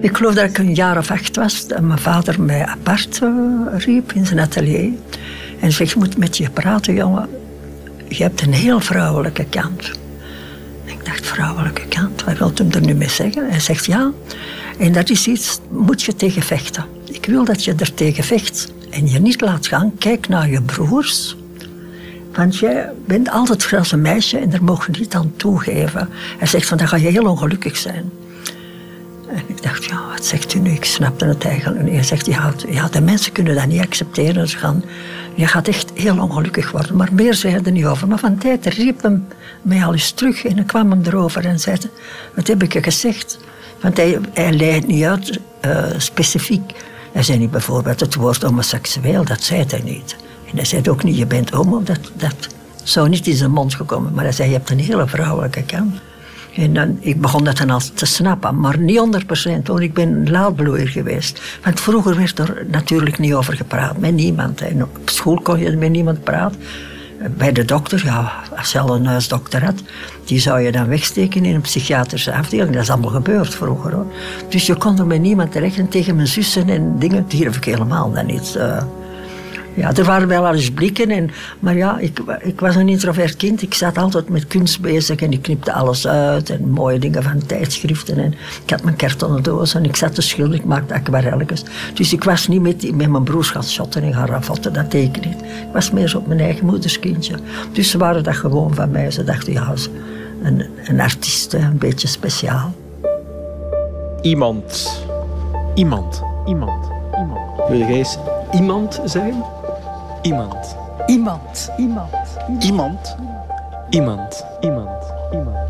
Ik geloof dat ik een jaar of acht was. Dat mijn vader mij apart uh, riep in zijn atelier. En zegt, je moet met je praten, jongen. Je hebt een heel vrouwelijke kant. Ik dacht, vrouwelijke kant? Wat wil hem er nu mee zeggen? Hij zegt, ja. En dat is iets, moet je tegen vechten. Ik wil dat je er tegen vecht. En je niet laat gaan. Kijk naar je broers. Want jij bent altijd het een meisje en daar mogen je niet aan toegeven. Hij zegt van, dan ga je heel ongelukkig zijn. En ik dacht, ja, wat zegt u nu? Ik snapte het eigenlijk niet. Hij zegt, ja, ja, de mensen kunnen dat niet accepteren. Ze gaan, je gaat echt heel ongelukkig worden. Maar meer zei hij er niet over. Maar van tijd riep hem mij al eens terug en ik kwam hem erover en zei, wat heb ik je gezegd? Want hij, hij leidt niet uit, uh, specifiek. Hij zei niet bijvoorbeeld het woord homoseksueel, dat zei hij niet. En hij zei ook niet, je bent homo, dat, dat zou niet in zijn mond gekomen. Maar hij zei, je hebt een hele vrouwelijke kant. En dan, ik begon dat dan al te snappen, maar niet 100 procent, want ik ben laadbloeier geweest. Want vroeger werd er natuurlijk niet over gepraat, met niemand. En op school kon je met niemand praten. Bij de dokter, ja, als je al een huisdokter had, die zou je dan wegsteken in een psychiatrische afdeling. Dat is allemaal gebeurd vroeger hoor. Dus je kon er met niemand terecht en tegen mijn zussen en dingen, durf ik helemaal dan niet. Uh, ja, er waren wel eens blikken, en, maar ja, ik, ik was een introvert kind. Ik zat altijd met kunst bezig en ik knipte alles uit en mooie dingen van tijdschriften. En ik had mijn kartonnen doos en ik zat te schilderen, ik maakte aquarelletjes. Dus ik was niet met, met mijn broers gaan shotten en gaan ravotten, dat deed ik niet. Ik was meer zo op mijn eigen moederskindje. Dus ze waren dat gewoon van mij. Ze dachten, ja, een, een artiest, een beetje speciaal. Iemand. Iemand. Iemand. Iemand. Wil jij eens iemand zijn? Iemand. Iemand. Iemand. Iemand. Iemand. Iemand. Iemand.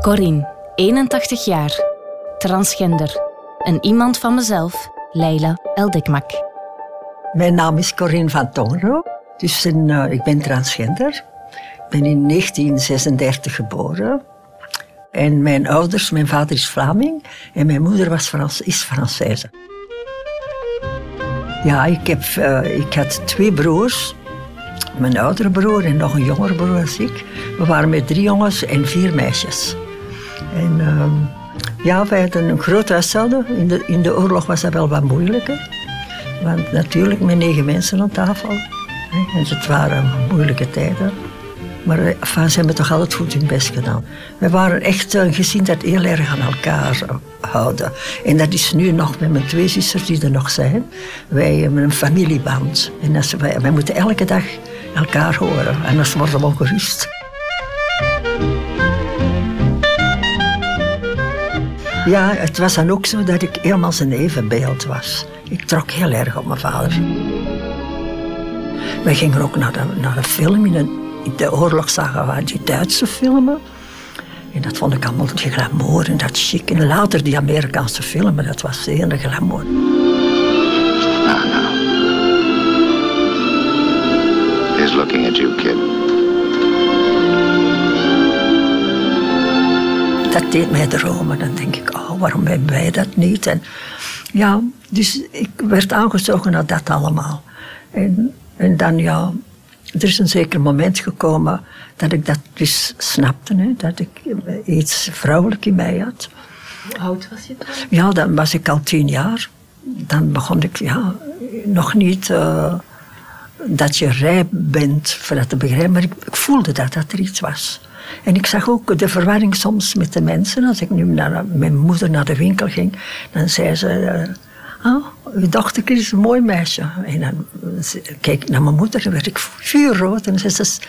Corinne, 81 jaar. Transgender. Een iemand van mezelf, Leila Eldikmak. Mijn naam is Corinne van Tongero. Dus een, uh, ik ben transgender. Ik ben in 1936 geboren. En mijn ouders, mijn vader is Vlaming en mijn moeder was Frans, is Française. Ja, ik, heb, uh, ik had twee broers. Mijn oudere broer en nog een jongere broer als ik. We waren met drie jongens en vier meisjes. En uh, ja, wij hadden een groot huishouden. In de, in de oorlog was dat wel wat moeilijker. Want natuurlijk met negen mensen aan tafel. Hè, en het waren moeilijke tijden. Maar eh, enfin, ze hebben toch altijd goed hun best gedaan. We waren echt een gezin dat heel erg aan elkaar eh, houden. En dat is nu nog met mijn twee zusters die er nog zijn. Wij hebben een familieband. En als wij, wij moeten elke dag elkaar horen. Anders worden we ongerust. Ja, het was dan ook zo dat ik helemaal zijn evenbeeld was. Ik trok heel erg op mijn vader. Wij gingen ook naar de, naar film in een de oorlog zagen we die Duitse filmen. En dat vond ik allemaal glamour en dat chic. En later die Amerikaanse filmen, dat was zeer glamour. Ah, no. He's looking at you, kid. Dat deed mij dromen. Dan denk ik, oh, waarom hebben wij dat niet? En ja, dus ik werd aangezogen naar dat allemaal. En, en dan, ja, er is een zeker moment gekomen dat ik dat dus snapte, hè, dat ik iets vrouwelijk in mij had. Hoe oud was je dan? Ja, dan was ik al tien jaar. Dan begon ik, ja, nog niet uh, dat je rijp bent voor dat te begrijpen, maar ik, ik, voelde dat, dat er iets was. En ik zag ook de verwarring soms met de mensen. Als ik nu naar met mijn moeder naar de winkel ging, dan zei ze... Uh, Oh, uw dochter is een mooi meisje. En dan keek ik naar mijn moeder en werd ik vuurrood. En zei ze,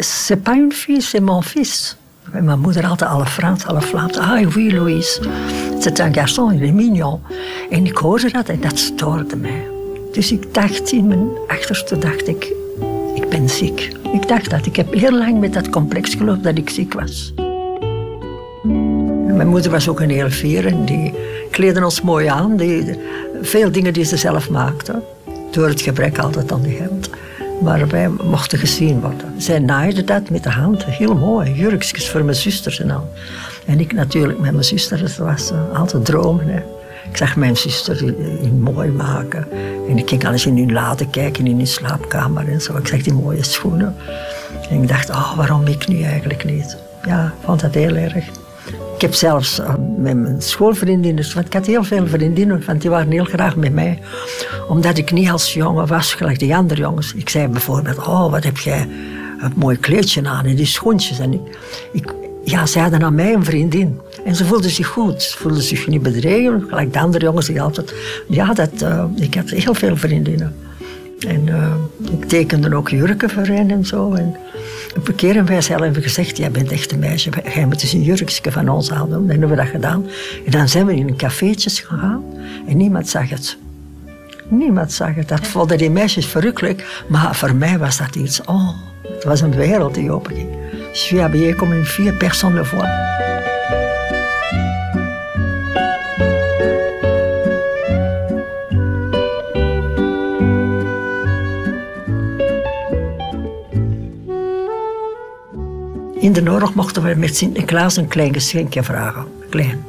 c'est pas une fille, c'est mon fils. Mijn moeder altijd alle Frans, alle Vlaams. Ah, oui, Louise. C'est un garçon, il est mignon. En ik hoorde dat en dat stoorde mij. Dus ik dacht, in mijn achterste dacht ik, ik ben ziek. Ik dacht dat. Ik heb heel lang met dat complex geloofd dat ik ziek was. Mijn moeder was ook een heel veer en die kleden ons mooi aan. Die, veel dingen die ze zelf maakte. Door het gebrek altijd aan die geld. Maar wij mochten gezien worden. Zij naaide dat met de hand. Heel mooi. Jurkjes voor mijn zusters en al. En ik natuurlijk met mijn zuster. Dat was uh, altijd dromen. Ik zag mijn zuster die, mooi maken. En ik ging alles in hun laden kijken in hun slaapkamer en zo. Ik zag die mooie schoenen. En ik dacht, oh, waarom ik nu eigenlijk niet? Ja, ik vond dat heel erg. Ik heb zelfs eh, met mijn schoolvriendinnen, want ik had heel veel vriendinnen, want die waren heel graag met mij. Omdat ik niet als jongen was, gelijk die andere jongens. Ik zei bijvoorbeeld, oh, wat heb jij een mooi kleedje aan en die schoentjes. En ik, ja, ze hadden aan mij een vriendin. En ze voelde zich goed. Ze voelde zich niet bedreigd. Gelijk de andere jongens die altijd... Ja, dat, uh, ik had heel veel vriendinnen. En uh, ik tekende ook jurken voor hen en zo. En een keer hebben wij zelf gezegd, jij bent echt een meisje, jij moet eens een jurkje van ons aandoen. Dan hebben we dat gedaan. En dan zijn we in een cafeetje gegaan en niemand zag het. Niemand zag het. Dat vonden die meisjes verrukkelijk. Maar voor mij was dat iets, oh, het was een wereld die openging. Je suis habillée comme une fille, personne ne voit. In de oorlog mochten we met Sinterklaas een klein geschenkje vragen. Klein.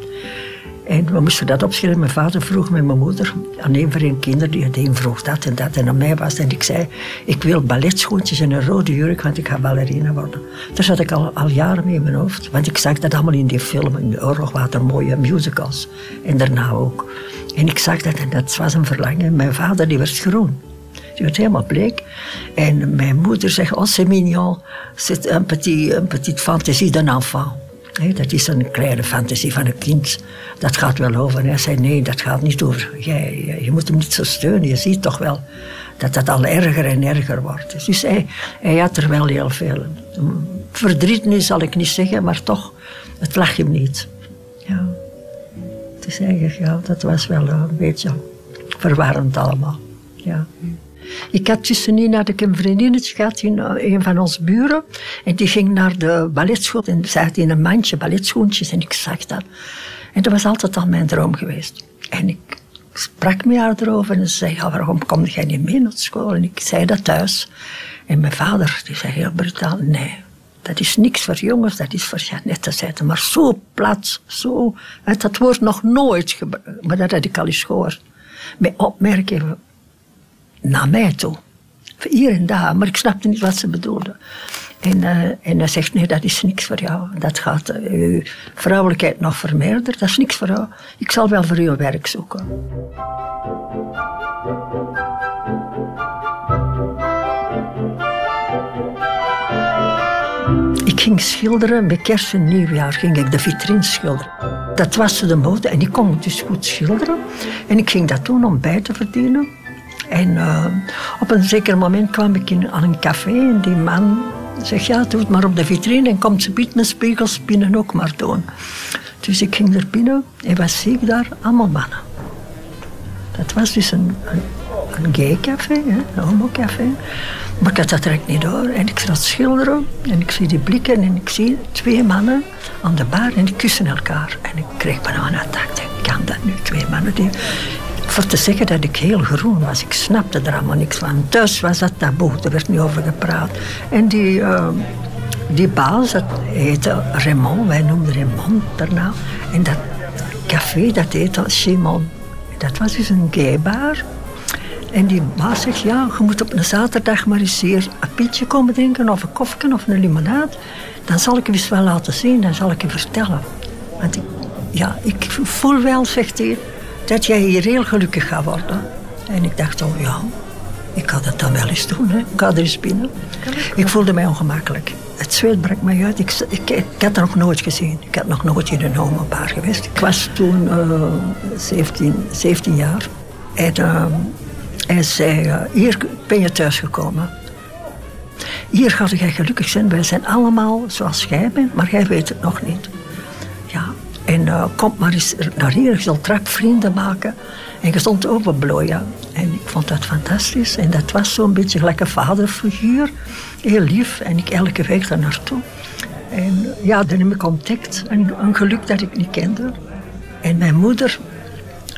En we moesten dat opschrijven. Mijn vader vroeg met mijn moeder aan een van hun kinderen. Die een vroeg dat en dat. En aan mij was En ik zei, ik wil balletschoentjes en een rode jurk, want ik ga ballerina worden. Daar zat ik al, al jaren mee in mijn hoofd. Want ik zag dat allemaal in die film. In de oorlog waren er mooie musicals. En daarna ook. En ik zag dat en dat was een verlangen. Mijn vader die werd groen. Die werd helemaal bleek. En mijn moeder zegt, oh c'est mignon. C'est un petit, un petit fantaisie d'un enfant. Nee, dat is een kleine fantasie van een kind. Dat gaat wel over. Hij zei, nee, dat gaat niet over. Jij, je moet hem niet zo steunen. Je ziet toch wel dat dat al erger en erger wordt. Dus hij, hij had er wel heel veel. Verdriet nu zal ik niet zeggen, maar toch, het lag hem niet. Ja. Dus eigenlijk, ja, dat was wel een beetje verwarrend allemaal. Ja. Ik had tussenin had ik een vriendinnetje gehad, in, een van onze buren. En die ging naar de balletschool en ze had in een mandje balletschoentjes en ik zag dat. En dat was altijd al mijn droom geweest. En ik sprak met haar erover en ze zei, waarom kom jij niet mee naar school? En ik zei dat thuis. En mijn vader, die zei heel brutaal, nee, dat is niks voor jongens, dat is voor Jeannette, zei Maar zo plat, zo, dat woord nog nooit gebruikt, maar dat had ik al eens gehoord. Met opmerkingen naar mij toe. Hier en daar, maar ik snapte niet wat ze bedoelde. En, uh, en hij zegt, nee, dat is niks voor jou. Dat gaat uh, uw vrouwelijkheid nog vermeerderen. Dat is niks voor jou. Ik zal wel voor u werk zoeken. Ik ging schilderen, bij kerst en nieuwjaar ging ik de vitrine schilderen. Dat was de mode en ik kon dus goed schilderen. En ik ging dat doen om bij te verdienen. En uh, op een zeker moment kwam ik in, aan een café en die man zegt, ja, doe het maar op de vitrine en komt ze biedt mijn spiegels binnen ook maar doen. Dus ik ging er binnen en wat zie ik daar? Allemaal mannen. Dat was dus een, een, een gay café, hè, een homocafé. Maar ik had dat direct niet door. En ik zat schilderen en ik zie die blikken en ik zie twee mannen aan de bar en die kussen elkaar. En ik kreeg bijna een attack. Kan dat nu? Twee mannen die voor te zeggen dat ik heel groen was. Ik snapte er allemaal niks van. Thuis was dat taboe, er werd niet over gepraat. En die, uh, die baas, dat heette Raymond, wij noemden Raymond daarna. En dat café, dat heette Simon. Dat was dus een gaybar. En die baas zegt, ja, je moet op een zaterdag maar eens hier een pietje komen drinken, of een koffie of een limonade. Dan zal ik je eens wel laten zien, dan zal ik je vertellen. Want ik, ja, ik voel wel, zegt hij, dat jij hier heel gelukkig gaat worden. En ik dacht, oh ja, ik ga dat dan wel eens doen. Hè. Ik ga er eens binnen. Ik voelde mij ongemakkelijk. Het zweet brak mij uit. Ik, ik, ik, had het nog nooit gezien. Ik had nog nooit in een homobaar geweest. Ik was toen uh, 17, 17 jaar. En uh, hij zei, uh, hier ben je thuisgekomen. Hier ga jij gelukkig zijn. Wij zijn allemaal zoals jij bent, maar jij weet het nog niet. En uh, kom maar eens naar hier, je zult trap vrienden maken. En je stond openbloeien. En ik vond dat fantastisch. En dat was zo'n beetje gelijk een vaderfiguur. Heel lief. En ik elke week daar naartoe. En ja, dan heb ik ontdekt. Een, een geluk dat ik niet kende. En mijn moeder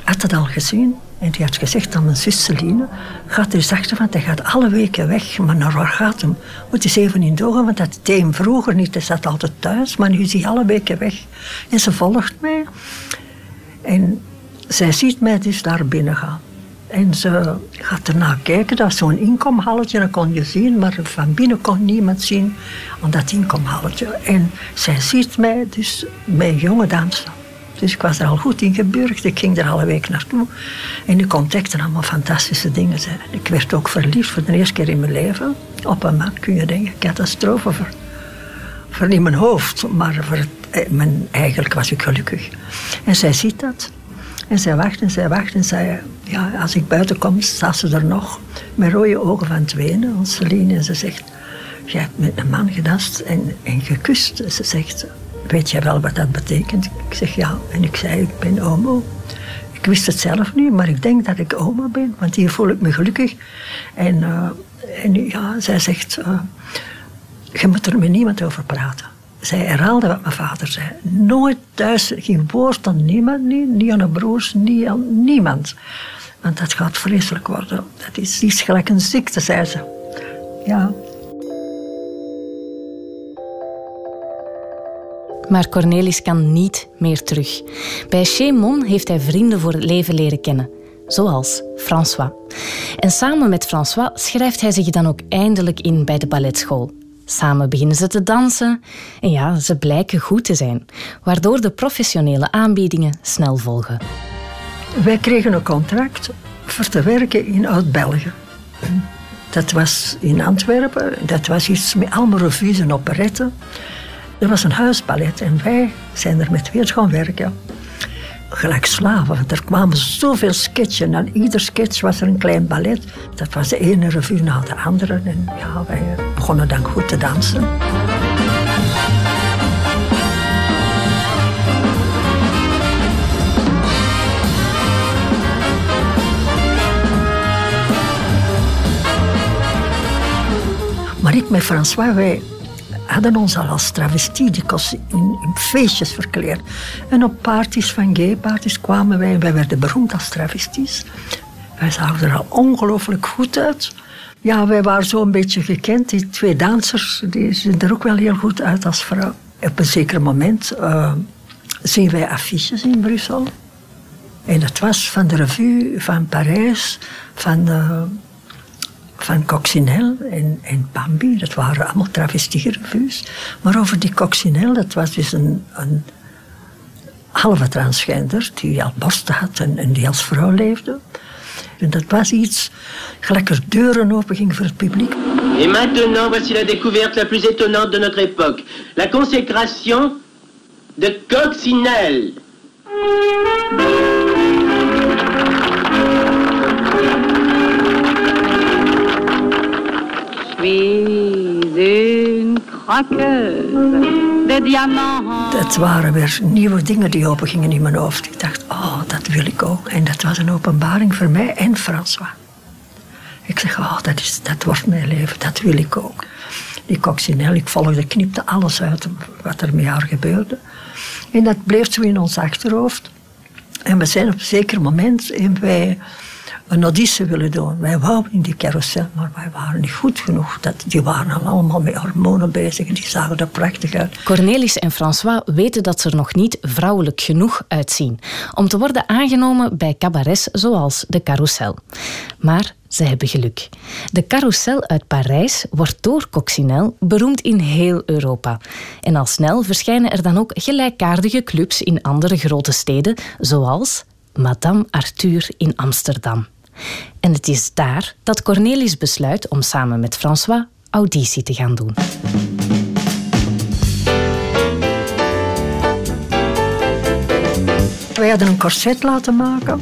had het al gezien. En die had gezegd aan mijn zus Celine, gaat er eens achter, want hij gaat alle weken weg. Maar naar waar gaat hem? Moet eens even in dogen, want dat deed hem vroeger niet. Hij zat altijd thuis, maar nu is hij alle weken weg. En ze volgt mij. En zij ziet mij dus daar binnen gaan. En ze gaat ernaar kijken, dat was zo'n inkomhalletje, dat kon je zien, maar van binnen kon niemand zien aan dat inkomhalletje. En zij ziet mij dus met jonge dansen. Dus ik was er al goed in geburgd. Ik ging er alle week naartoe. En ik ontdekte allemaal fantastische dingen. Ik werd ook verliefd voor de eerste keer in mijn leven. Op een man kun je denken, catastrofe voor, voor in mijn hoofd. Maar voor eh, mijn, eigenlijk was ik gelukkig. En zij ziet dat. En zij wacht en zij wacht en zei, ja, als ik buiten kom, staat ze er nog. Met rode ogen van het wenen, Celine. En ze zegt, je hebt met een man gedanst en, en gekust. Ze zegt, weet jij wel wat dat betekent? Ik zeg ja. En ik zei, ik ben homo. Ik wist het zelf niet, maar ik denk dat ik homo ben, want hier voel ik me gelukkig. En, uh, en ja, zij zegt, uh, je moet er met niemand over praten. Zij herhaalde wat mijn vader zei. Nooit thuis, geen woord aan niemand, niet, niet aan de broers, niet aan niemand. Want dat gaat vreselijk worden. Dat is, is gelijk een ziekte, zei ze. Ja. Maar Cornelis kan niet meer terug. Bij Chemon heeft hij vrienden voor het leven leren kennen, zoals François. En samen met François schrijft hij zich dan ook eindelijk in bij de balletschool. Samen beginnen ze te dansen en ja, ze blijken goed te zijn, waardoor de professionele aanbiedingen snel volgen. Wij kregen een contract voor te werken in Oud-België. Dat was in Antwerpen, dat was iets met allemaal revues en operetten. Er was een huisballet en wij zijn er met twee gaan werken. Gelijk slaven, want er kwamen zoveel sketchen. En ieder sketch was er een klein ballet. Dat was de ene revue na de andere. En ja, wij begonnen dan goed te dansen. Maar ik met François, wij hadden ons al als travestiedikos in, in feestjes verkleed. En op parties van gay-parties kwamen wij en wij werden beroemd als travesties. Wij zagen er al ongelooflijk goed uit. Ja, wij waren zo een beetje gekend. Die twee dansers die zien er ook wel heel goed uit als vrouw. Op een zeker moment uh, zien wij affiches in Brussel. En dat was van de revue van Parijs, van... Uh, van Coccinelle en, en Bambi. Dat waren allemaal travestierevues. Maar over die Coccinelle, dat was dus een, een halve transgender die al borsten had en, en, die als vrouw leefde. En dat was iets, gelijk er deuren open gingen voor het publiek. Et maintenant, voici la découverte la plus étonnante de notre époque. La consécration de Coccinelle. Het waren weer nieuwe dingen die opengingen in mijn hoofd. Ik dacht, oh, dat wil ik ook. En dat was een openbaring voor mij en François. Ik zeg, oh, dat, is, dat wordt mijn leven, dat wil ik ook. Die coccinelle, ik volgde, knipte alles uit wat er met haar gebeurde. En dat bleef zo in ons achterhoofd. En we zijn op een zeker moment, en wij een auditie willen doen. Wij wouden in die carousel, maar wij waren niet goed genoeg. Dat, die waren allemaal met hormonen bezig en die zagen er prachtig uit. Cornelis en François weten dat ze er nog niet vrouwelijk genoeg uitzien om te worden aangenomen bij cabarets zoals de Carousel. Maar ze hebben geluk. De Carousel uit Parijs wordt door Coccinelle beroemd in heel Europa. En al snel verschijnen er dan ook gelijkaardige clubs in andere grote steden, zoals Madame Arthur in Amsterdam. En het is daar dat Cornelis besluit om samen met François auditie te gaan doen. Wij hadden een corset laten maken.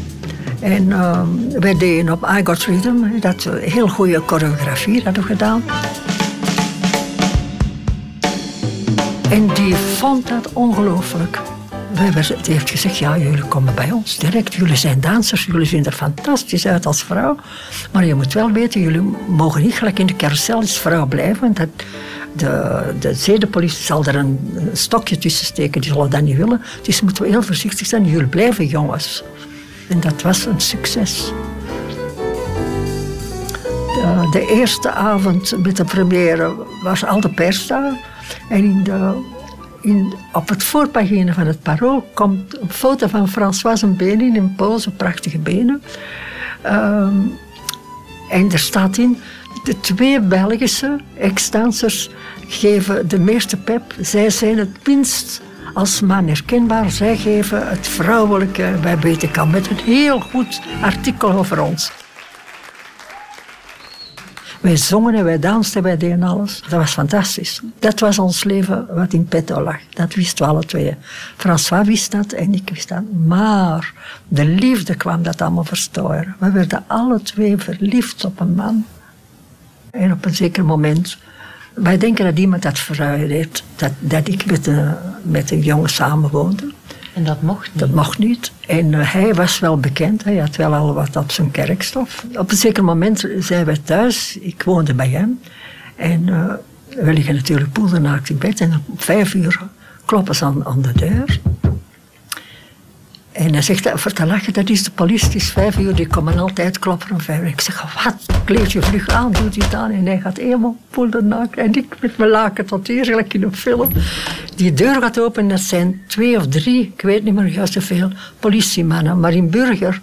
En uh, wij deden op I Got Rhythm, dat we heel goede choreografie hadden gedaan. En die vond dat ongelooflijk die heeft gezegd, ja, jullie komen bij ons direct. Jullie zijn dansers, jullie zien er fantastisch uit als vrouw. Maar je moet wel weten, jullie mogen niet gelijk in de carousel als vrouw blijven. Want dat, de, de zedenpolitie zal er een, een, stokje tussen steken, die zullen dat niet willen. Dus moeten we heel voorzichtig zijn. Jullie blijven jongens. En dat was een succes. De, de eerste avond met de première was al de pers daar. En in de in, op het voorpagina van het Parool komt een foto van François een benen in pose, prachtige benen. Ehm, en er staat in, de twee Belgische ex-dansers geven de meeste pep. Zij zijn het minst als man herkenbaar. Zij geven het vrouwelijke bij BTK met een heel goed artikel over ons. Wij zongen en wij dansten, wij deden alles. Dat was fantastisch. Dat was ons leven wat in petto lag. Dat wisten we alle twee. François wist dat en ik wist dat. Maar de liefde kwam dat allemaal verstoren. We werden alle twee verliefd op een man. En op een zeker moment... Wij denken dat iemand dat verruild dat, dat ik met een, met een jongen samenwoonde. En dat mocht niet? Dat mocht niet. En uh, hij was wel bekend, hij had wel al wat op zijn kerkstof. Op een zeker moment zijn we thuis, ik woonde bij hem. En uh, we liggen natuurlijk poedernaakt in bed. En om vijf uur kloppen ze aan, aan de deur. En hij zegt, voor te lachen, dat is de politie, is vijf uur, die komen altijd kloppen om vijf uur. Ik zeg, wat, kleed je vlug aan, doet het aan. En hij gaat helemaal poedernaakt. En ik met mijn laken tot hier, gelijk in een film. Die deur gaat open, dat zijn twee of drie, ik weet niet meer juist zoveel, politiemannen, maar in burger.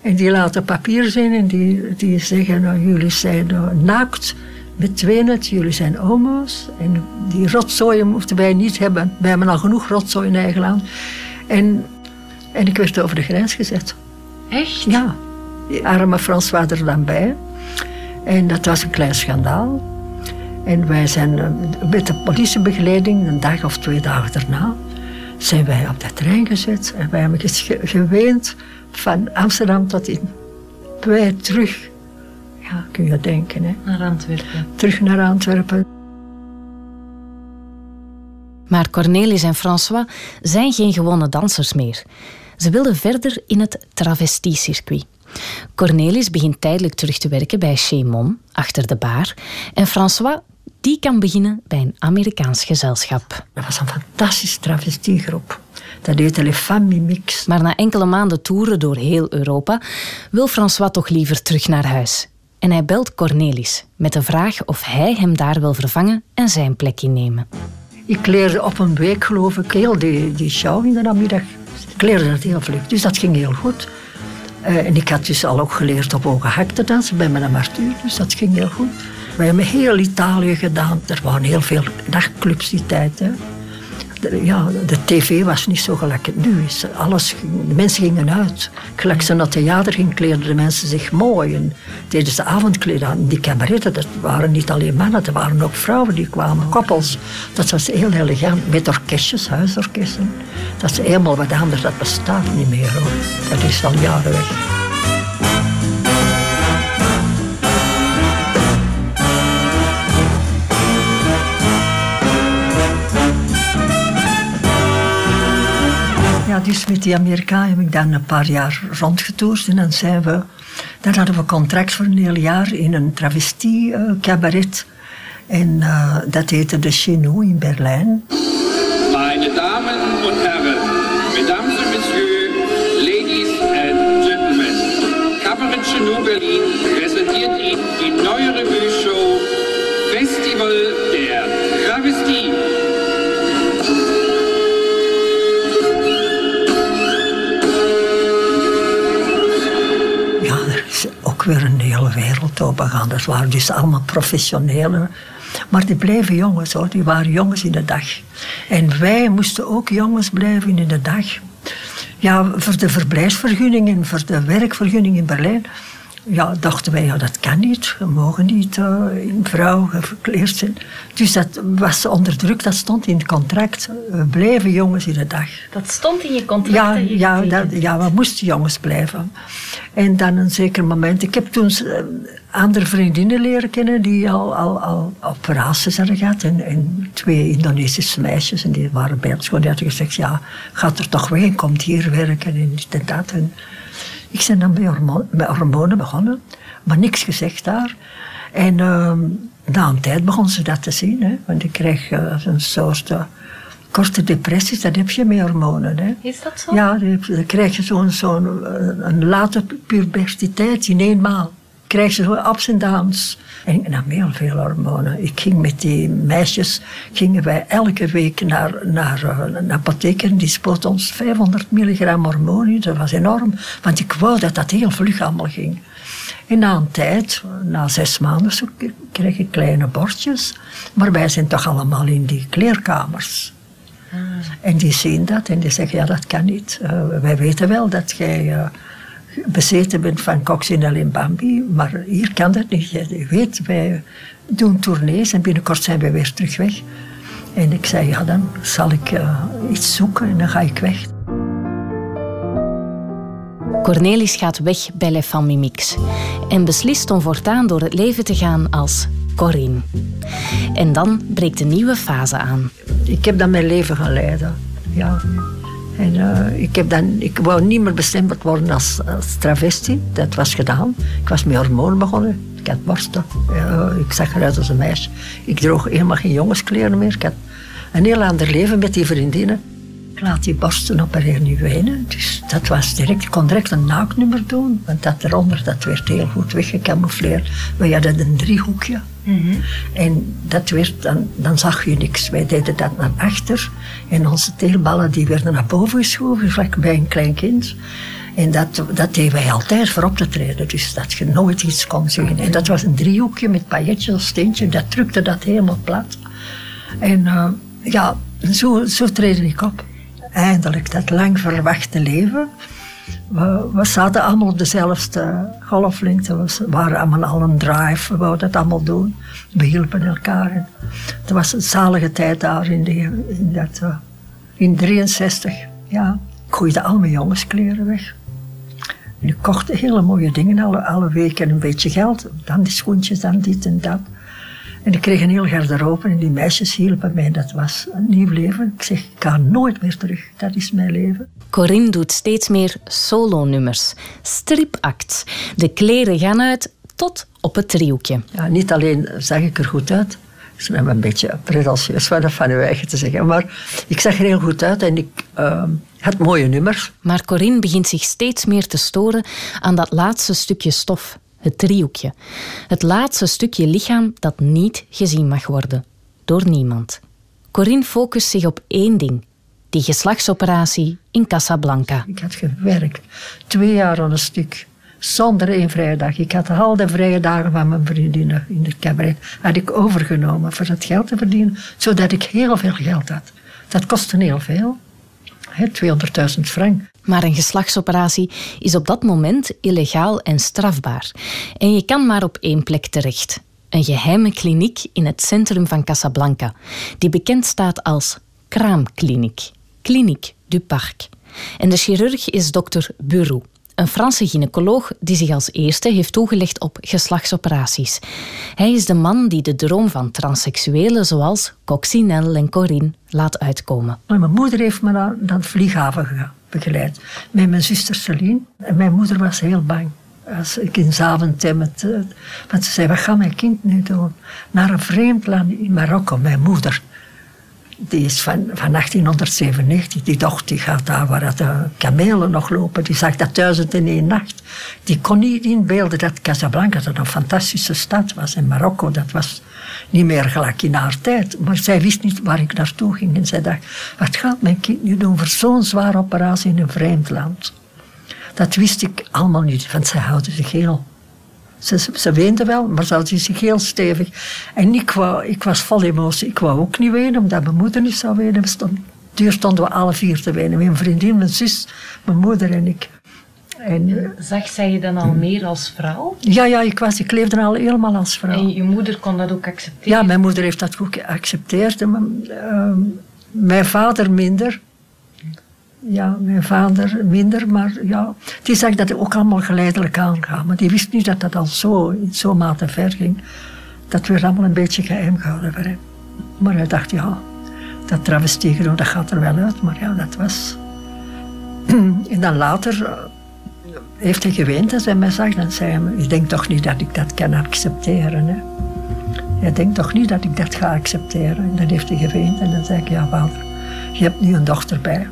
En die laten papier zien en die, die zeggen, nou, jullie zijn uh, naakt met tweeën, jullie zijn homo's. En die rotzooien mochten wij niet hebben. Wij hebben al genoeg rotzooi in eigen land. En en ik werd over de grens gezet. Echt? Ja. Die arme François er dan bij. En dat was een klein schandaal. En wij zijn eh, met de politiebegeleiding, een dag of twee dagen daarna, zijn wij op de trein gezet. En wij hebben geweend van Amsterdam tot in wij terug. Ja, kun je denken, hè. Naar Antwerpen. Terug naar Antwerpen. Maar Cornelis en François zijn geen gewone dansers meer. Ze wilden verder in het travestiecircuit. Cornelis begint tijdelijk terug te werken bij Chez achter de bar. En François die kan beginnen bij een Amerikaans gezelschap. Dat was een fantastische travestiegroep. Dat heette Les Famille Mix. Maar na enkele maanden toeren door heel Europa wil François toch liever terug naar huis. En hij belt Cornelis met de vraag of hij hem daar wil vervangen en zijn plek innemen. Ik leerde op een week, geloof ik, heel die, die show in de namiddag. Ik leerde dat heel vlug, dus dat ging heel goed. Uh, en ik had dus al ook geleerd op hoge hak te dansen bij mijn Martuur, dus dat ging heel goed. We hebben heel Italië gedaan. Er waren heel veel nachtclubs die tijd. Hè. De, ja, de tv was niet zo gelijk nu is. Alles, de mensen gingen uit. Gelijk ze naar het theater gingen, kleerden de mensen zich mooi. En tijdens de avondkleden aan. Die cabaretten, dat waren niet alleen mannen, er waren ook vrouwen die kwamen, koppels. Dat was heel elegant, met orkestjes, huisorkesten. Dat is helemaal wat anders, dat bestaat niet meer hoor. Dat is al jaren weg. Ja, dus met die Amerikaan heb ik dan een paar jaar rondgetoerd. En dan zijn we... Dan hadden we contract voor een heel jaar in een travestie-cabaret. en uh, dat heette de Chenou in Berlijn. Meine Damen weer een hele wereld opengaan. Dat waren dus allemaal professionelen. Maar die bleven jongens hoor, die waren jongens in de dag. En wij moesten ook jongens blijven in de dag. Ja, voor de verblijfsvergunning en voor de werkvergunning in Berlijn ja, dachten wij, ja, dat kan niet. We mogen niet uh, in vrouw gekleerd zijn. Dus dat was onder druk, dat stond in het contract. We blijven jongens in de dag. Dat stond in je contract? Ja, ja, dat, ja, we moesten jongens blijven. En dan een zeker moment... Ik heb toen uh, andere vriendinnen leren kennen die al, al, al operaties hadden gehad. En, en, twee Indonesische meisjes. En die waren bij ons gewoon. Die hadden gezegd, ja, gaat er toch weg en komt hier werken en dit en dat. En, ik ben dan met, hormonen begonnen, maar niks gezegd daar. En uh, na een tijd begon ze dat te zien, hè, want ik kreeg uh, een soort uh, korte depressies, dat heb je met hormonen. Hè. Is dat zo? Ja, dan, krijg je zo'n zo'n een late puberteit in eenmaal. Ik krijg je zo ups en downs. En ik nam heel veel hormonen. Ik ging met die meisjes, gingen wij elke week naar, naar uh, een apotheker en die spoot ons 500 milligram hormonen. Dat was enorm, want ik wou dat dat heel vlug allemaal ging. En na een tijd, na zes maanden, zo, kreeg ik kleine bordjes. Maar wij zijn toch allemaal in die kleerkamers. En die zien dat en die zeggen, ja, dat kan niet. Uh, wij weten wel dat jij uh, bezeten bent van coccinelle en Bambi, maar hier kan dat niet. Je weet, wij doen tournees en binnenkort zijn wij weer terug weg. En ik zei, ja, dan zal ik uh, iets zoeken en dan ga ik weg. Cornelis gaat weg bij Les Familles Mix en beslist om voortaan door het leven te gaan als Corinne. En dan breekt een nieuwe fase aan. Ik heb dan mijn leven gaan leiden. Ja. En uh, ik, heb dan, ik wou niet meer bestemd worden als, als travestie. Dat was gedaan. Ik was met hormonen begonnen. Ik had borsten. Uh, ik zag eruit als een meisje. Ik droeg helemaal geen jongenskleren meer. Ik had een heel ander leven met die vriendinnen. Ik laat die borsten opereren nu wenen. Dus dat was direct. Ik kon direct een naaknummer doen. Want dat eronder dat werd heel goed weggecamoufleerd. We hadden een driehoekje. Mm -hmm. En dat werd, dan, dan zag je niks. Wij deden dat naar achter. En onze teelballen die werden naar boven geschoven, vlak bij een klein kind. En dat, dat deden wij altijd voor op te treden. Dus dat je nooit iets kon zien. En dat was een driehoekje met pailletjes of steentje. Dat drukte dat helemaal plat. En uh, ja, zo, zo treden ik op. Eindelijk, dat lang verwachte leven. We, we, zaten allemaal op dezelfde golflengte. We waren allemaal al een drive. We wouden dat allemaal doen. We hielpen elkaar. Het was een zalige tijd daar in, die, in, dat, uh, in 63. Ja. Ik gooide al mijn jongenskleren weg. En ik hele mooie dingen alle, alle weken een beetje geld. Dan die schoentjes, dan dit en dat. En ik kreeg een heel garderobe en die meisjes hielpen mij. Dat was een nieuw leven. Ik zeg, ik ga nooit meer terug. Dat is mijn leven. Corinne doet steeds meer solo-nummers. Stripacts. De kleren gaan uit tot op het driehoekje. Ja, niet alleen zag ik er goed uit. Ik ben een beetje pretentieus van van uw eigen te zeggen. Maar ik zag er heel goed uit en ik uh, had mooie nummers. Maar Corinne begint zich steeds meer te storen aan dat laatste stukje stof het driehoekje. Het laatste stukje lichaam dat niet gezien mag worden. Door niemand. Corinne focust zich op één ding. Die geslachtsoperatie in Casablanca. Ik had gewerkt. Twee jaar aan een stuk. Zonder één vrije dag. Ik had al de vrije dagen van mijn vriendinnen in het cabaret. Had ik overgenomen voor het geld te verdienen. Zodat ik heel veel geld had. Dat kostte heel veel. 200.000 frank. Maar een geslachtsoperatie is op dat moment illegaal en strafbaar. En je kan maar op één plek terecht. Een geheime kliniek in het centrum van Casablanca, die bekend staat als Kraamkliniek. Clinique du Parc. En de chirurg is dokter Burou. Een Franse gynaecoloog die zich als eerste heeft toegelegd op geslachtsoperaties. Hij is de man die de droom van transseksuelen zoals Coccinelle en Corinne laat uitkomen. Mijn moeder heeft me naar, naar de vlieghaven begeleid. Met mijn zuster Celine. En mijn moeder was heel bang. Als ik in Zaventem het... Want ze zei, wat gaat mijn kind nu doen? Naar een vreemd land in Marokko, mijn moeder die is van, van 1897. Die dochter die gaat daar waar de kamelen nog lopen. Die zag dat duizend in één nacht. Die kon niet inbeelden dat Casablanca dat een fantastische stad was. En Marokko, dat was niet meer gelijk in haar tijd. Maar zij wist niet waar ik naartoe ging. En zij dacht, wat gaat mijn kind nu doen voor zo'n zware operatie in een vreemd land? Dat wist ik allemaal niet, want zij houden zich heel ze, ze weende wel, maar ze had zich heel stevig. En ik, wou, ik was vol emotie. Ik wou ook niet wenen, omdat mijn moeder niet zou wenen. Duur stonden we alle vier te wenen. Mijn vriendin, mijn zus, mijn moeder en ik. En, Zag zij je dan al meer als vrouw? Ja, ja ik, was, ik leefde al helemaal als vrouw. En je moeder kon dat ook accepteren? Ja, mijn moeder heeft dat ook geaccepteerd. En uh, mijn vader minder ja, mijn vader minder, maar ja, die zag dat ook allemaal geleidelijk aangaan. Maar die wist niet dat dat al zo, in zo'n mate ver ging. Dat werd allemaal een beetje geheim gehouden voor hem. Maar hij dacht, ja, dat travestieren, dat gaat er wel uit. Maar ja, dat was... en dan later uh, heeft hij geweend als hij mij zag. Dan zei hij, je denkt toch niet dat ik dat kan accepteren, hè? Je denkt toch niet dat ik dat ga accepteren? En dan heeft hij geweend en dan zei ik, ja vader, je hebt nu een dochter bij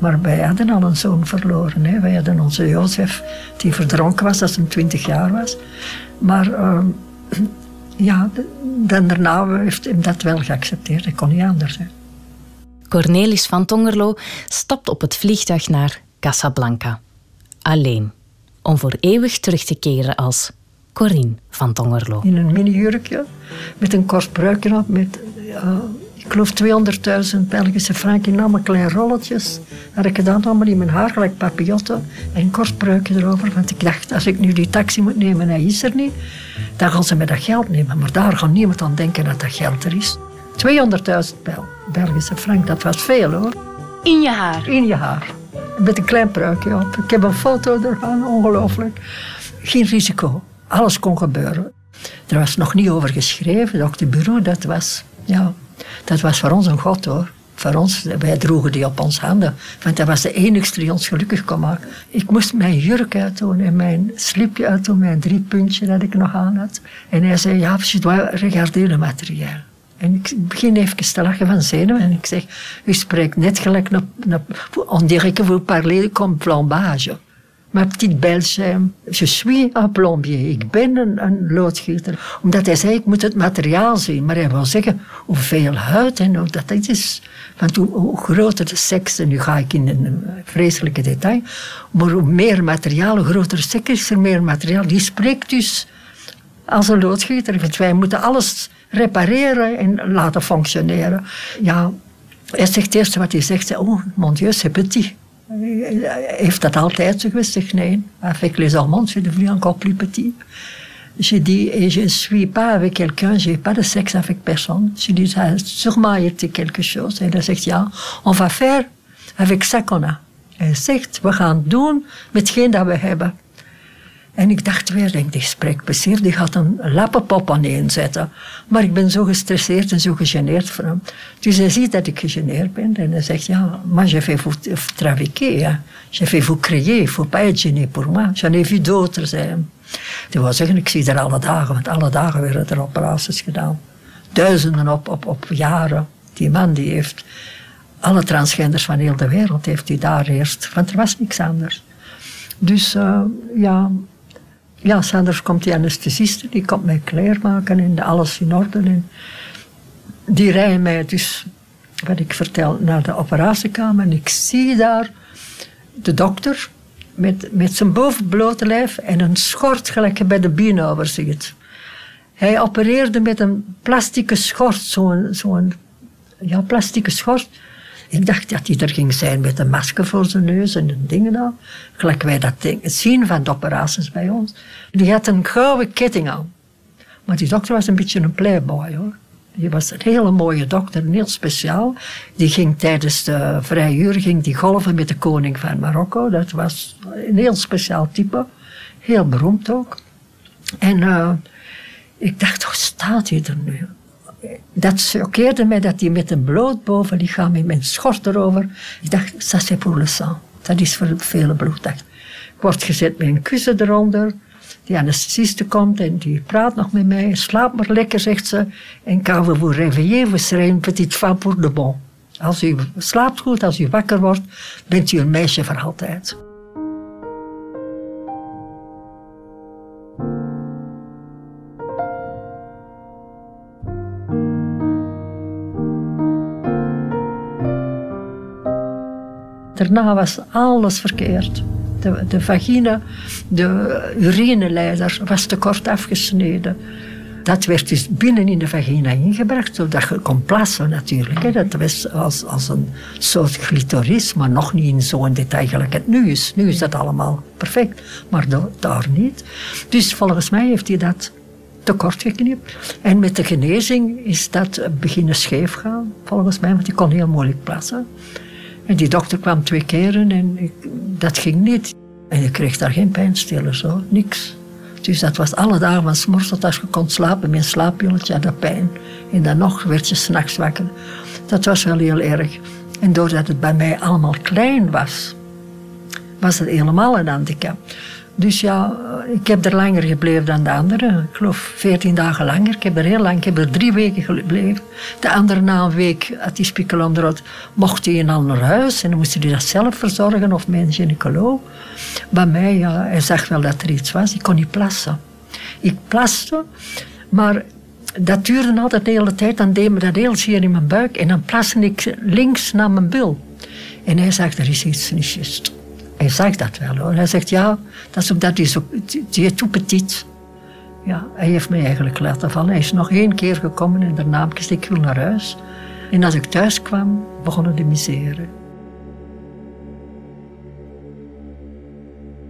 Maar wij hadden al een zoon verloren. Hè. Wij hadden onze Jozef, die verdronken was als hij 20 jaar was. Maar ehm, ja, dan daarna heeft hij dat wel geaccepteerd. Dat kon niet anders. Hè. Cornelis van Tongerlo stapt op het vliegtuig naar Casablanca. Alleen. Om voor eeuwig terug te keren als Corinne van Tongerlo. In een mini-jurkje, met een kort pruikje op, met, uh, ik geloof 200.000 Belgische frank in allemaal kleine rolletjes. Had ik gedaan allemaal in mijn haar, gelijk papillotten. En een kort pruikje erover, want ik dacht, als ik nu die taxi moet nemen en hij is er niet, dan gaan ze me dat geld nemen. Maar daar gaat niemand aan denken dat dat geld er is. 200.000 Bel Belgische frank, dat was veel hoor. In je haar? In je haar. Met een klein pruikje op. Ik heb een foto ervan, ongelooflijk. Geen risico. Alles kon gebeuren. Er was nog niet over geschreven. Dokter Bureau, dat was, ja, dat was voor ons een god hoor. Voor ons, wij droegen die op ons handen. Want dat was de enigste die ons gelukkig kon maken. Ik moest mijn jurk uitdoen en mijn slipje uitdoen, mijn drie puntje dat ik nog aan had. En hij zei, ja, je doit regarder le matériel. En ik begin even te lachen van zenuwen en ik zeg, u spreekt net gelijk, on dirait que vous parlez comme plombage. Maar petite Belge, je suis un plombier. Ik ben een, loodgieter. Omdat hij zei, ik moet het materiaal zien. Maar hij wil zeggen, hoeveel huid en hoe dat is. Want hoe, groter de seks, en nu ga ik in een vreselijke detail, maar hoe meer materiaal, hoe groter de is er meer materiaal. Die spreekt dus als een loodgieter. Want wij moeten alles repareren en laten functioneren. Ja, hij zegt het eerste wat hij zegt, oh mon dieu, c'est petit. Heeft dat altijd zo geweest? nee, avec les hormones, c'est devenu encore plus petit. J'ai dit, et je ne suis pas avec quelqu'un, j'ai pas de sexe avec personne. Je dis, ça a sûrement été quelque chose. En hij zegt, ja, on va faire avec ça qu'on a. Hij zegt, we gaan doen met hetgeen dat we hebben. En ik dacht weer, denk, die spreekt bezeer, die gaat een lappenpop aan zetten. Maar ik ben zo gestresseerd en zo gegeneerd voor hem. Dus hij ziet dat ik gegeneerd ben en hij zegt, ja, maar je vais vous trafiquer, hein. je vais vous créer, faut pas être gêné pour moi. J'en ai vu d'autres, hem. Die wil zeggen, ik zie er alle dagen, want alle dagen werden er operaties gedaan. Duizenden op, op, op jaren. Die man die heeft alle transgenders van heel de wereld heeft hij daar eerst, want er was niks anders. Dus uh, ja, ja, Sanders komt die anesthesiste, die komt mij klaarmaken en alles in orde. En die rijden mij dus, wat ik vertel, naar de operatiekamer. En ik zie daar de dokter met, met zijn bovenblote lijf en een schort gelijk bij de bienover ziet. Hij opereerde met een plastieke schort, zo'n zo'n ja, plastieke schort ik dacht dat hij er ging zijn met een masker voor zijn neus en dingen aan. Gelijk wij dat zien van de operaties bij ons. Die had een gouden ketting aan. Maar die dokter was een beetje een playboy hoor. Die was een hele mooie dokter, heel speciaal. Die ging tijdens de vrije uur ging die golven met de koning van Marokko. Dat was een heel speciaal type. Heel beroemd ook. En uh, ik dacht, hoe staat hij er nu? Dat choqueerde mij dat hij met een bloot bovenlichaam in mijn schort erover. Ik dacht, ça c'est pour le sang. Dat is voor vele bloed. Ik word gezet met een kussen eronder. Die anesthesiste komt en die praat nog met mij. Slaap maar lekker, zegt ze. En quand vous vous réveillez, vous serez une petite femme pour de bon. Als u slaapt goed, als u wakker wordt, bent u een meisje voor altijd. Daarna was alles verkeerd. De, de vagina, de urineleider was te kort afgesneden. Dat werd dus binnen in de vagina ingebracht, zodat je kon plassen natuurlijk. Dat was als, als een soort clitoris, maar nog niet in zo'n detail gelijk het nu is. Nu is dat allemaal perfect, maar daar niet. Dus volgens mij heeft hij dat tekort geknipt. En met de genezing is dat beginnen scheef gaan, volgens mij, want hij kon heel moeilijk plassen. En die dokter kwam twee keren en dat ging niet. En je kreeg daar geen pijnstillers hoor, niks. Dus dat was alle dagen van s'morgens tot als je kon slapen. Mijn slaappilletje had dat pijn. En dan nog werd je s'nachts wakker. Dat was wel heel erg. En doordat het bij mij allemaal klein was, was het helemaal een handicap. Dus ja, ik heb er langer gebleven dan de anderen. Ik geloof veertien dagen langer. Ik heb er heel lang, ik heb er drie weken gebleven. De andere na een week had die spiekelonderhoud, mocht hij in ander huis. En dan moest hij dat zelf verzorgen of mijn gynaecoloog. Bij mij, ja, hij zag wel dat er iets was. Ik kon niet plassen. Ik plaste, maar dat duurde altijd de hele tijd. Dan deed me dat heel zeer in mijn buik. En dan plaste ik links naar mijn bil. En hij zegt, er is iets niet juist. Hij zegt dat wel hoor. Hij zegt, ja, dat is omdat hij zo... Die is petit. Ja, hij heeft mij eigenlijk laten vallen. Hij is nog één keer gekomen en daarna heb ik gezegd, naar huis. En als ik thuis kwam, begonnen de misère.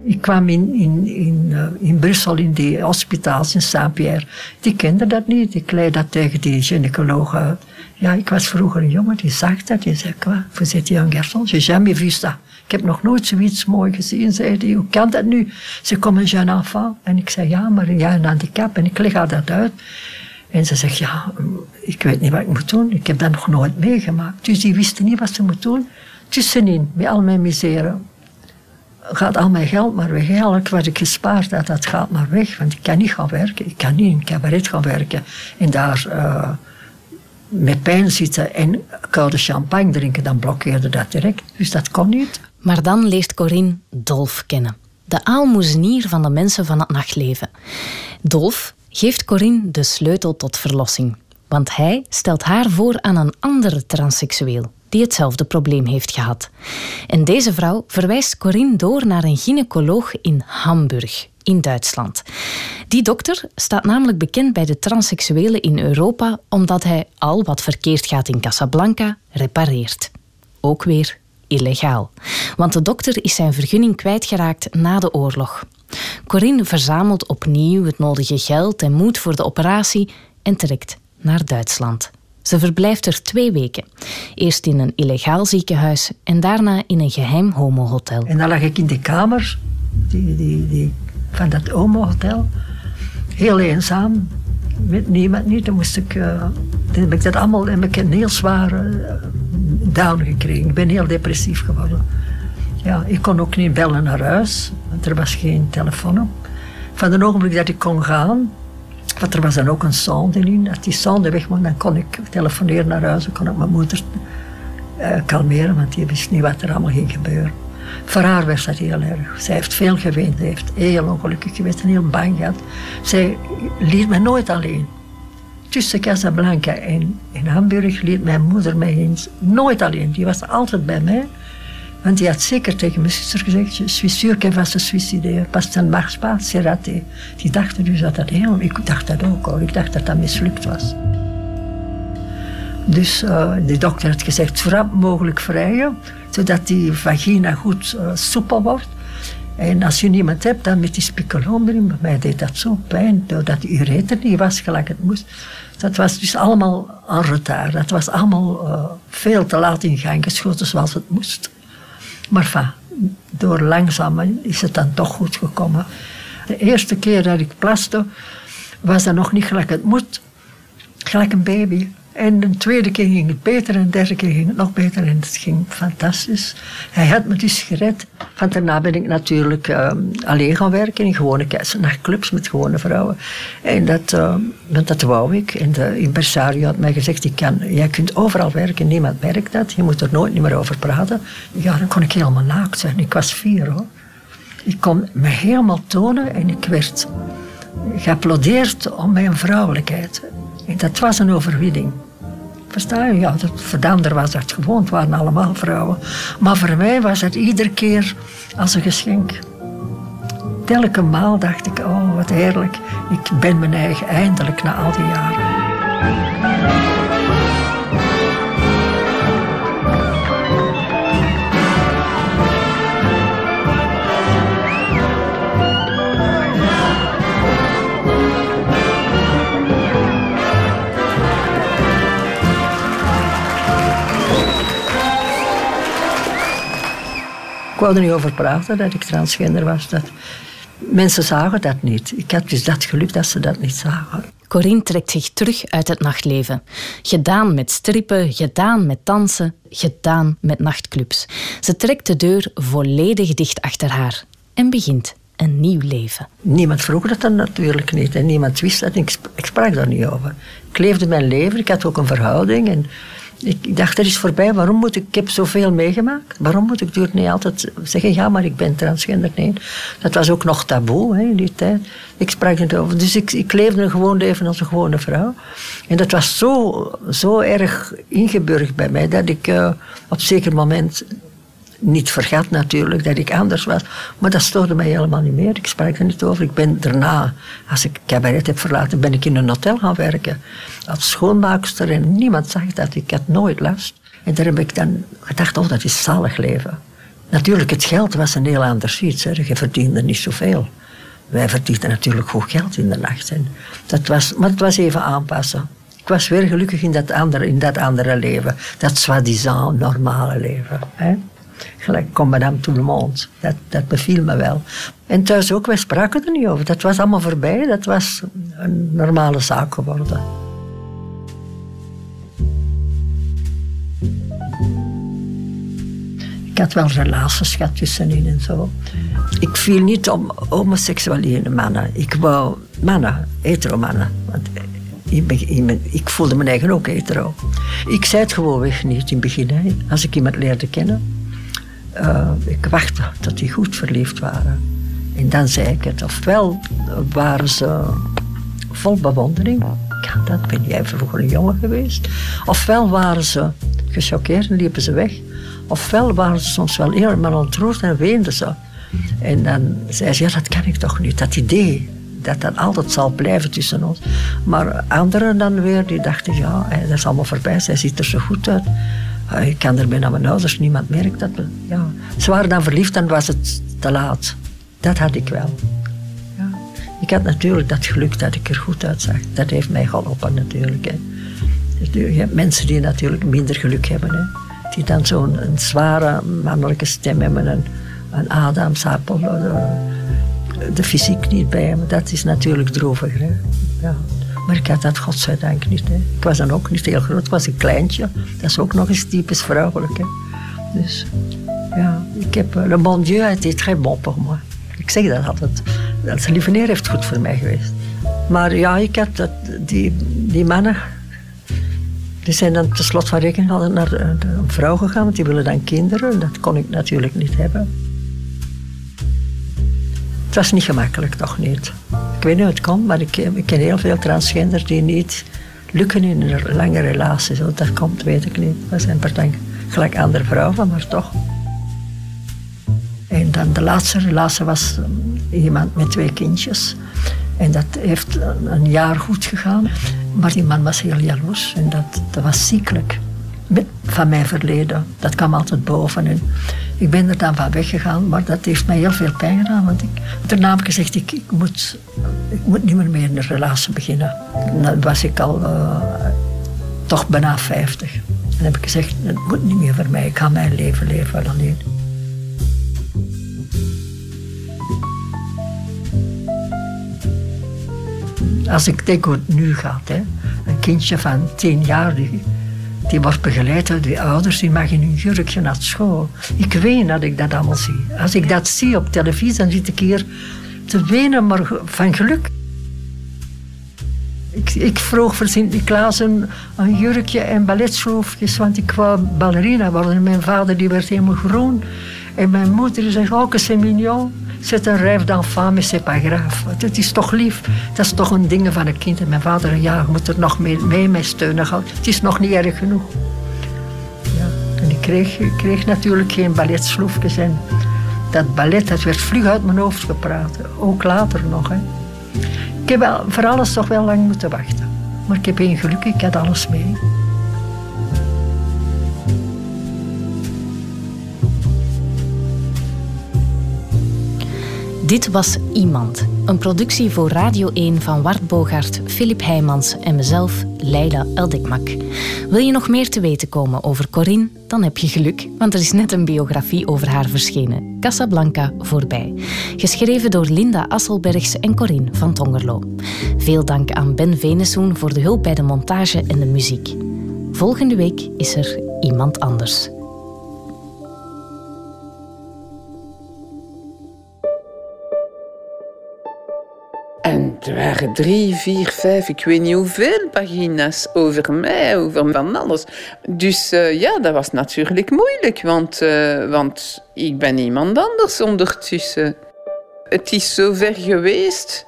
Ik kwam in, in, in, uh, in Brussel in die hospitaals in Saint-Pierre. Die kenden dat niet. Ik leidde dat tegen die gynaecoloog uit. Ja, ik was vroeger een jongen, die zag dat. Die zei, quoi, vous êtes un garçon, j'ai jamais vu ça. Ik heb nog nooit zoiets mooi gezien, zei hij. Hoe kan dat nu? Ze komen een jeune enfant. En ik zei, ja, maar ja, een handicap. En ik leg haar dat uit. En ze zegt, ja, ik weet niet wat ik moet doen. Ik heb dat nog nooit meegemaakt. Dus die wisten niet wat ze moet doen. Tussenin, met al mijn misère, gaat al mijn geld maar weg. Eigenlijk wat ik gespaard had, dat gaat maar weg. Want ik kan niet gaan werken. Ik kan niet in een cabaret gaan werken. En daar uh, met pijn zitten en koude champagne drinken, dan blokkeerde dat direct. Dus dat kon niet. Maar dan leert Corinne Dolf kennen. De aalmoezenier van de mensen van het nachtleven. Dolf geeft Corinne de sleutel tot verlossing. Want hij stelt haar voor aan een andere transseksueel die hetzelfde probleem heeft gehad. En deze vrouw verwijst Corinne door naar een gynaecoloog in Hamburg, in Duitsland. Die dokter staat namelijk bekend bij de transseksuelen in Europa omdat hij al wat verkeerd gaat in Casablanca repareert. Ook weer illegaal. Want de dokter is zijn vergunning kwijtgeraakt na de oorlog. Corinne verzamelt opnieuw het nodige geld en moed voor de operatie en trekt naar Duitsland. Ze verblijft er twee weken. Eerst in een illegaal ziekenhuis en daarna in een geheim homohotel. En dan lag ik in de kamer die, die, die, van dat homohotel. Heel eenzaam. Met niemand niet. Dan moest ik... Uh, dan heb ik dat allemaal... heb ik een heel zware uh, down gekregen. Ik ben heel depressief geworden. Ja, ik kon ook niet bellen naar huis. Want er was geen telefoon. Van het ogenblik dat ik kon gaan want er was dan ook een sonde in. Als die sonde weg was, dan kon ik telefoneren naar huis. Dan kon ik mijn moeder uh, kalmeren, want die wist niet wat er allemaal ging gebeuren. Voor haar was dat heel erg. Zij heeft veel geweend, ze heeft heel ongelukkig geweest en heel bang gehad. Zij liet me nooit alleen. Tussen Casablanca en, en Hamburg liet mijn moeder mij eens nooit alleen. Die was altijd bij mij. Want die had zeker tegen mijn zuster gezegd, je suis sûr qu'elle va se suicider, ne marche pas, raté. Die dachten dus dat dat heel... Ik dacht dat ook al, ik dacht dat dat mislukt was. Dus uh, de dokter had gezegd, zo rap mogelijk vrijen, zodat die vagina goed uh, soepel wordt. En als je niemand hebt, dan met die spicolon erin. Bij mij deed dat zo pijn, doordat die ureter niet was gelijk het moest. Dat was dus allemaal aan retard. Dat was allemaal uh, veel te laat in gang geschoten zoals het moest. Maar van, door langzaam is het dan toch goed gekomen. De eerste keer dat ik plaste, was dat nog niet gelijk het moet. Gelijk een baby. En de tweede keer ging het beter en de derde keer ging het nog beter en het ging fantastisch. Hij had me dus gered. Van daarna ben ik natuurlijk uh, alleen gaan werken in gewone nachtclubs met gewone vrouwen. En dat, uh, dat wou ik. En de impresario had mij gezegd, ik kan, jij kunt overal werken, niemand merkt dat. Je moet er nooit meer over praten. Ja, dan kon ik helemaal naakt zijn. Ik was vier hoor. Ik kon me helemaal tonen en ik werd geapplaudeerd om mijn vrouwelijkheid. Dat was een overwinning. Versta je? Ja, dat, voor was dat gewoon. Het waren allemaal vrouwen. Maar voor mij was het iedere keer als een geschenk. Telke maal dacht ik, oh wat heerlijk. Ik ben mijn eigen eindelijk na al die jaren. Ik wou er niet over praten dat ik transgender was. Dat... Mensen zagen dat niet. Ik had dus dat geluk dat ze dat niet zagen. Corinne trekt zich terug uit het nachtleven. Gedaan met strippen, gedaan met dansen, gedaan met nachtclubs. Ze trekt de deur volledig dicht achter haar en begint een nieuw leven. Niemand vroeg dat dan natuurlijk niet. En niemand wist dat. Ik, ik sprak daar niet over. Ik leefde mijn leven. Ik had ook een verhouding. En ik dacht, er is voorbij. Waarom moet ik... Ik heb zoveel meegemaakt. Waarom moet ik niet altijd zeggen... Ja, maar ik ben transgender. Nee. Dat was ook nog taboe hè, in die tijd. Ik sprak niet over. Dus ik, ik leefde een gewoon leven als een gewone vrouw. En dat was zo, zo erg ingeburgd bij mij... dat ik uh, op zeker moment niet vergat natuurlijk dat ik anders was. Maar dat stoorde mij helemaal niet meer. Ik sprak er niet over. Ik ben daarna, als ik cabaret heb verlaten, ben ik in een hotel gaan werken. Als schoonmaakster en niemand zag dat. Ik had nooit last. En daar heb ik dan gedacht, oh, dat is zalig leven. Natuurlijk, het geld was een heel ander iets. Hè. Je verdiende niet zoveel. Wij verdienden natuurlijk goed geld in de nacht. En dat was, maar het was even aanpassen. Ik was weer gelukkig in dat andere, in dat andere leven. Dat soi-disant normale leven. Hè. Gelijk comme Madame Tout le Monde. Dat, dat beviel me wel. En thuis ook, wij spraken er niet over. Dat was allemaal voorbij. Dat was een normale zaak geworden. Ik had wel relaties gehad tussenin en zo. Ik viel niet om homoseksuele mannen. Ik wou mannen, hetero mannen. Want ik voelde mijn eigen ook hetero. Ik zei het gewoon weg niet in het begin, als ik iemand leerde kennen. Uh, ik wachtte tot die goed verliefd waren. En dan zei ik het. Ofwel waren ze vol bewondering. Ja, dat ben jij vroeger een jongen geweest. Ofwel waren ze gechoqueerd en liepen ze weg. Ofwel waren ze soms wel helemaal ontroerd en weenden ze. En dan zei ze, ja, dat kan ik toch niet. Dat idee, dat dat altijd zal blijven tussen ons. Maar anderen dan weer, die dachten, ja, dat is allemaal voorbij. Zij ziet er zo goed uit. Ah, ik kan erbij naar mijn ouders, niemand merkt dat. Ja. Ze waren dan verliefd, dan was het te laat. Dat had ik wel. Ja. Ik had natuurlijk dat geluk dat ik er goed uitzag. Dat heeft mij geholpen natuurlijk. Hè. Dus je hebt mensen die natuurlijk minder geluk hebben. Hè. Die dan zo'n zware mannelijke stem hebben. Een, een Adamsappel. De, de fysiek niet bij hebben. Dat is natuurlijk droevig. Hè. Ja. Maar ik had dat godzijdank niet. Hè. Ik was dan ook niet heel groot, ik was een kleintje. Dat is ook nog eens typisch vrouwelijk. Dus ja, ik heb... Le bon Dieu a très bon pour moi. Ik zeg dat altijd. Dat lieve neer heeft goed voor mij geweest. Maar ja, ik had dat, die, die mannen... Die zijn dan tenslotte van rekening naar een vrouw gegaan, want die willen dan kinderen. Dat kon ik natuurlijk niet hebben. Het was niet gemakkelijk, toch niet. Ik weet niet hoe het komt, maar ik, ik ken heel veel transgenders die niet lukken in een lange relatie. Zo dat komt, weet ik niet. We zijn per gelijk andere vrouwen, maar toch. En dan de laatste relatie was eh, iemand met twee kindjes. En dat heeft een jaar goed gegaan. Maar die man was heel jaloers en dat, dat was ziekelijk. Van mijn verleden. Dat kwam altijd boven. En ik ben er dan van weggegaan, maar dat heeft mij heel veel pijn gedaan. Want ik, heb ik gezegd, ik, ik, moet, ik moet niet meer, meer een relatie beginnen. Dan was ik al uh, toch bijna 50. En dan heb ik gezegd, het moet niet meer voor mij. Ik ga mijn leven leven alleen. Als ik denk hoe het nu gaat, hè. een kindje van tien jaar die wordt begeleid door die ouders, die mag in hun jurkje naar school. Ik weet dat ik dat allemaal zie. Als ik dat zie op televisie, dan zit ik hier te wenen, maar van geluk. Ik, ik vroeg voor Sint-Niklaas een, een, jurkje en balletschroefjes, want ik wou ballerina worden. Mijn vader die werd helemaal groen. En mijn moeder zei, oh, c'est mignon. C'est un rêve d'enfant, mais c'est pas grave. Het is toch lief. Dat is toch een ding van een kind. En mijn vader, ja, je moet er nog mee, mee, mee steunen. Het is nog niet erg genoeg. Ja. En ik kreeg, ik natuurlijk geen balletsloefjes. En dat ballet, dat werd vlug uit mijn hoofd gepraat. Ook later nog. Ik heb voor alles toch wel lang moeten wachten. Maar ik heb één geluk, ik had alles mee. Dit was Iemand, een productie voor Radio 1 van Wart Bogaert, Filip Heijmans en mezelf, Leila Eldikmak. Wil je nog meer te weten komen over Corinne? Dan heb je geluk, want er is net een biografie over haar verschenen. Casablanca voorbij. Geschreven door Linda Asselbergs en Corinne van Tongerlo. Veel dank aan Ben Venesoen voor de hulp bij de montage en de muziek. Volgende week is er iemand anders. Er waren drie, vier, vijf, ik weet niet hoeveel pagina's over mij, over van alles. Dus uh, ja, dat was natuurlijk moeilijk, want, uh, want ik ben iemand anders ondertussen. Het is zover geweest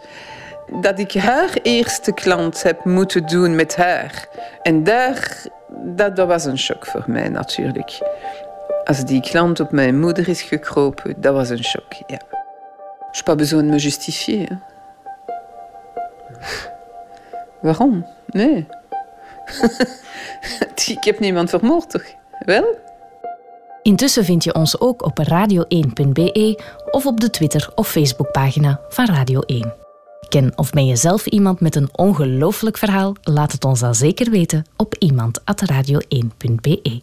dat ik haar eerste klant heb moeten doen met haar. En daar, dat, dat was een shock voor mij natuurlijk. Als die klant op mijn moeder is gekropen, dat was een shock, ja. Je n'ai pas besoin de me justifier. Hein. Waarom? Nee. ik heb niemand vermoord, toch? Wel? Intussen vind je ons ook op radio1.be of op de Twitter- of Facebookpagina van Radio 1. Ken of ben je zelf iemand met een ongelooflijk verhaal? Laat het ons dan zeker weten op iemand.radio1.be.